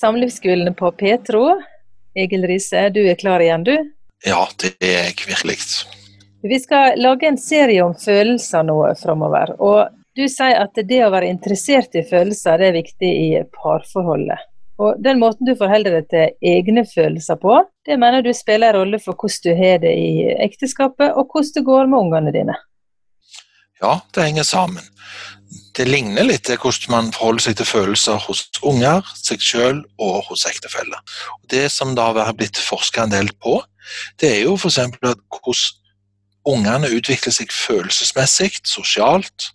Samlivsskolen på Petro. Egil Riise, du er klar igjen, du? Ja, det er jeg virkelig. Vi skal lage en serie om følelser nå framover. Og du sier at det å være interessert i følelser det er viktig i parforholdet. Og Den måten du forholder deg til egne følelser på, det mener du spiller en rolle for hvordan du har det i ekteskapet, og hvordan det går med ungene dine. Ja, det henger sammen. Det ligner litt til hvordan man forholder seg til følelser hos unger, seg selv og hos ektefelle. Det som det har blitt forska en del på, det er jo f.eks. hvordan ungene utvikler seg følelsesmessig, sosialt,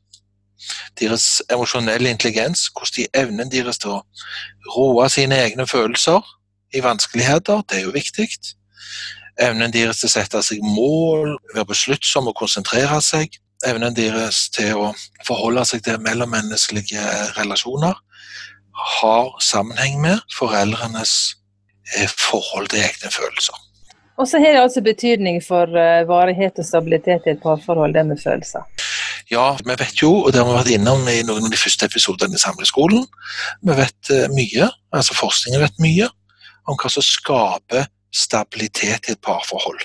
deres emosjonelle intelligens, hvordan de evnen deres til å roe sine egne følelser i vanskeligheter, det er jo viktig. Evnen deres til å sette seg mål, være besluttsom og konsentrere seg. Evnen deres til å forholde seg til mellommenneskelige relasjoner har sammenheng med foreldrenes eh, forhold til egne følelser. Og så har det altså betydning for uh, varighet og stabilitet i et parforhold, det med følelser. Ja, vi vet jo, og det har vi vært innom i noen av de første episodene i Samleskolen, vi vet uh, mye, altså forskningen vet mye, om hva som skaper stabilitet i et parforhold.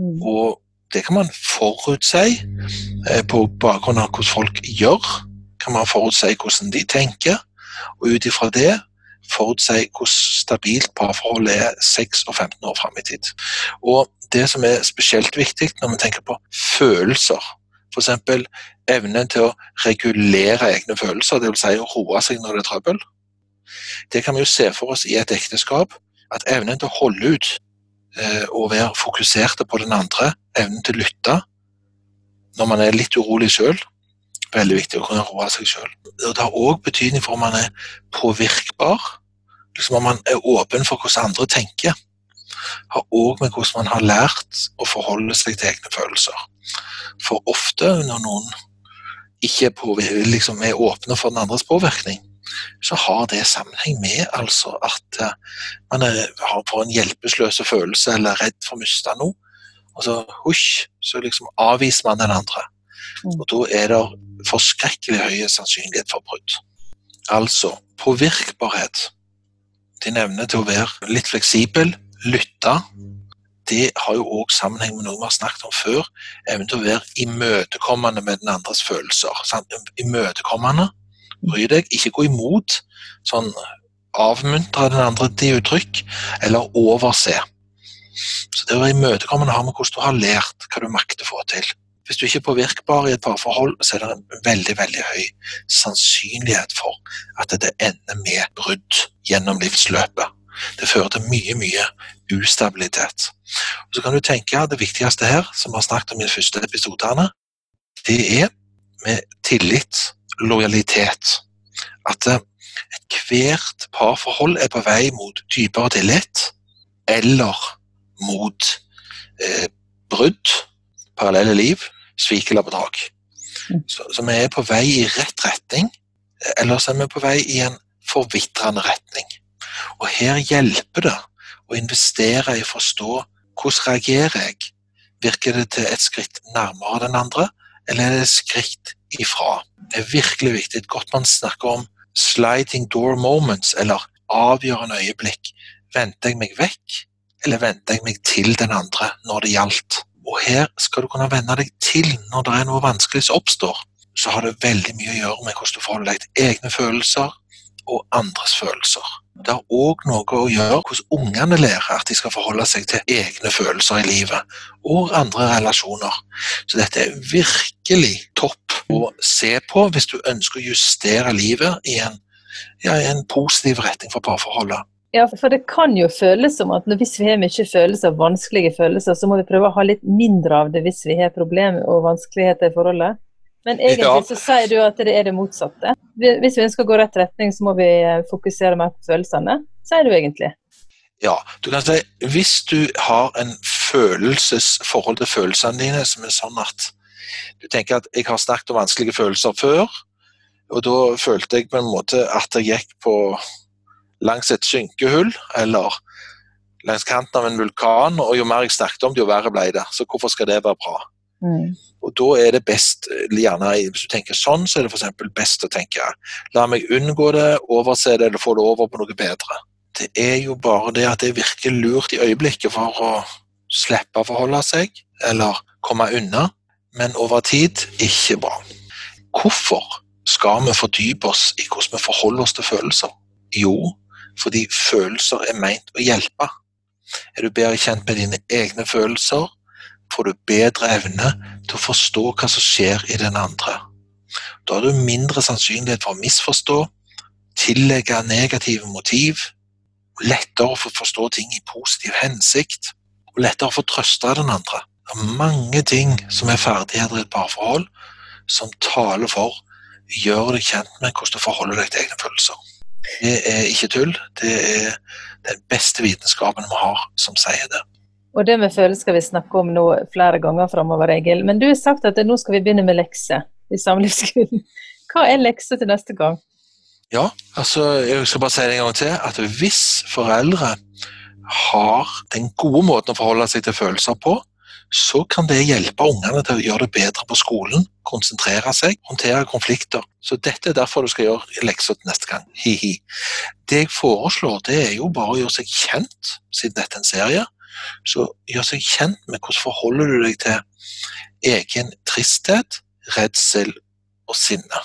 Mm. Og det kan man forutsi på bakgrunn av hvordan folk gjør, kan man forutsi hvordan de tenker, og ut ifra det forutsi hvor stabilt parforholdet er 6 og 15 år fram i tid. Og det som er spesielt viktig når vi tenker på følelser, f.eks. evnen til å regulere egne følelser, dvs. Si å roe seg når det er trøbbel, det kan vi jo se for oss i et ekteskap. At evnen til å holde ut eh, og være fokuserte på den andre, evnen til å lytte når man er litt urolig sjøl, veldig viktig å kunne roe seg sjøl. Det har òg betydning for om man er påvirkbar liksom om man er åpen for hvordan andre tenker, har òg med hvordan man har lært å forholde seg til egne følelser. For ofte når noen ikke er, liksom er åpne for den andres påvirkning, så har det sammenheng med altså at eh, man er, har for en hjelpeløs følelse eller er redd for å miste noe. Og så husj, så liksom avviser man den andre. Mm. Og da er det forskrekkelig høy sannsynlighet for brudd. Altså påvirkbarhet din evne til å være litt fleksibel, lytte, det har jo òg sammenheng med noe vi har snakket om før. Evnen til å være imøtekommende med den andres følelser. Sant? Imøtekommende. Bry deg. Ikke gå imot. Sånn avmuntre den andre til uttrykk, eller overse. Så det å være imøtekommende har med hvordan du har lært, hva du makter å få til. Hvis du ikke er påvirkbar i et parforhold, så er det en veldig veldig høy sannsynlighet for at det ender med brudd gjennom livsløpet. Det fører til mye, mye ustabilitet. Og så kan du tenke at Det viktigste her, som vi har snakket om i de første episodene, det er med tillit, lojalitet. At eh, ethvert parforhold er på vei mot dypere tillit eller mot eh, brudd, parallelle liv, svik eller bedrag. Mm. Så, så, vi er på vei i rett retning, eller så er vi på vei i en forvitrende retning. Og her hjelper det å investere i å forstå hvordan reagerer jeg? Virker det til et skritt nærmere den andre, eller er det et skritt ifra? Det er virkelig viktig. Godt man snakker om sliding door moments, eller avgjørende øyeblikk. Venter jeg meg vekk, eller jeg meg til den andre når det gjaldt? Og her skal du kunne vende deg til når det er noe vanskelig som oppstår. Så har det veldig mye å gjøre med hvordan du forholder deg til egne følelser og andres følelser. Det har òg noe å gjøre hvordan ungene lærer at de skal forholde seg til egne følelser i livet, og andre relasjoner. Så dette er virkelig topp å se på hvis du ønsker å justere livet i en, ja, i en positiv retning for parforholdet. Ja, for det kan jo føles som at hvis vi har mye følelser, vanskelige følelser, så må vi prøve å ha litt mindre av det hvis vi har problemer og vanskeligheter i forholdet. Men egentlig ja. så sier du at det er det motsatte. Hvis vi ønsker å gå rett retning, så må vi eh, fokusere mer på følelsene, sier du egentlig. Ja, du kan si hvis du har en følelsesforhold til følelsene dine som er sånn at du tenker at jeg har sterkt og vanskelige følelser før, og da følte jeg på en måte at jeg gikk på langs et synkehull eller langs kanten av en vulkan, og jo mer jeg snakket om det, jo verre ble det. Så hvorfor skal det være bra? Mm. Og da er det best, gjerne Hvis du tenker sånn, så er det f.eks. best å tenke la meg unngå det, overse det eller få det over på noe bedre. Det er jo bare det at det virker lurt i øyeblikket for å slippe å forholde seg, eller komme unna, men over tid ikke bra. Hvorfor skal vi fordype oss i hvordan vi forholder oss til følelser? Jo, fordi følelser er meint å hjelpe. Er du bedre kjent med dine egne følelser, får du bedre evne til å forstå hva som skjer i den andre. Da har du mindre sannsynlighet for å misforstå, tillegge negative motiv, lettere å forstå ting i positiv hensikt, og lettere å få trøste den andre. Det er mange ting som er ferdigheter i et parforhold, som taler for gjør deg kjent med hvordan du forholder deg til egne følelser. Det er ikke tull. Det er den beste vitenskapen vi har som sier det. Og det med følelser skal vi snakke om nå flere ganger framover, Egil. Men du har sagt at nå skal vi begynne med lekser i samlivsskolen. Hva er lekser til neste gang? Ja, altså jeg skal bare si det en gang til. At hvis foreldre har den gode måten å forholde seg til følelser på, så kan det hjelpe ungene til å gjøre det bedre på skolen, konsentrere seg, håndtere konflikter. Så dette er derfor du skal gjøre lekser neste gang. Hi-hi. Det jeg foreslår, det er jo bare å gjøre seg kjent, siden dette er en serie. Så gjør seg kjent med hvordan forholder du deg til egen tristhet, redsel og sinne.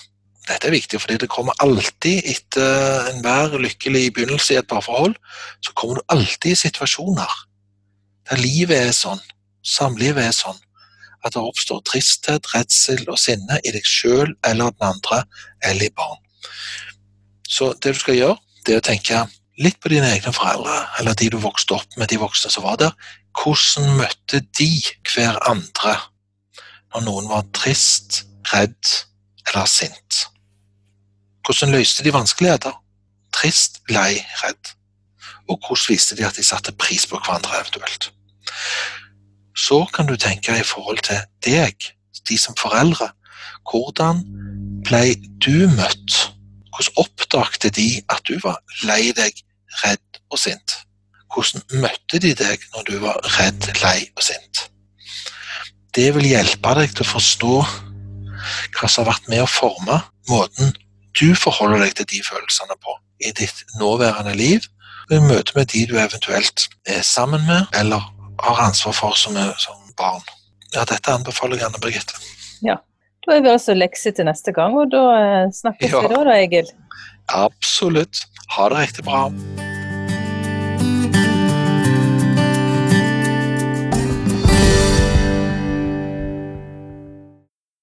Dette er viktig, fordi det kommer alltid etter enhver lykkelig begynnelse i et parforhold, så kommer du alltid i situasjoner der livet er sånn Samlivet er sånn at det oppstår tristhet, redsel og sinne i deg sjøl eller den andre, eller i barn. Så det du skal gjøre, det er å tenke litt på dine egne foreldre, eller de du vokste opp med, de voksne som var der. Hvordan møtte de hver andre når noen var trist, redd eller sint? Hvordan løste de vanskeligheter? Trist, lei, redd. Og hvordan viste de at de satte pris på hverandre eventuelt? Så kan du tenke i forhold til deg, de som foreldre. Hvordan ble du møtt? Hvordan oppdagte de at du var lei deg, redd og sint? Hvordan møtte de deg når du var redd, lei og sint? Det vil hjelpe deg til å forstå hva som har vært med å forme måten du forholder deg til de følelsene på i ditt nåværende liv, og i møte med de du eventuelt er sammen med, eller har ansvar for som, som barn. Ja, dette anbefaler jeg Anne Birgitte. Ja. Da er vi altså lekse til neste gang, og da eh, snakkes ja. vi da, da, Egil. Absolutt. Ha det riktig bra.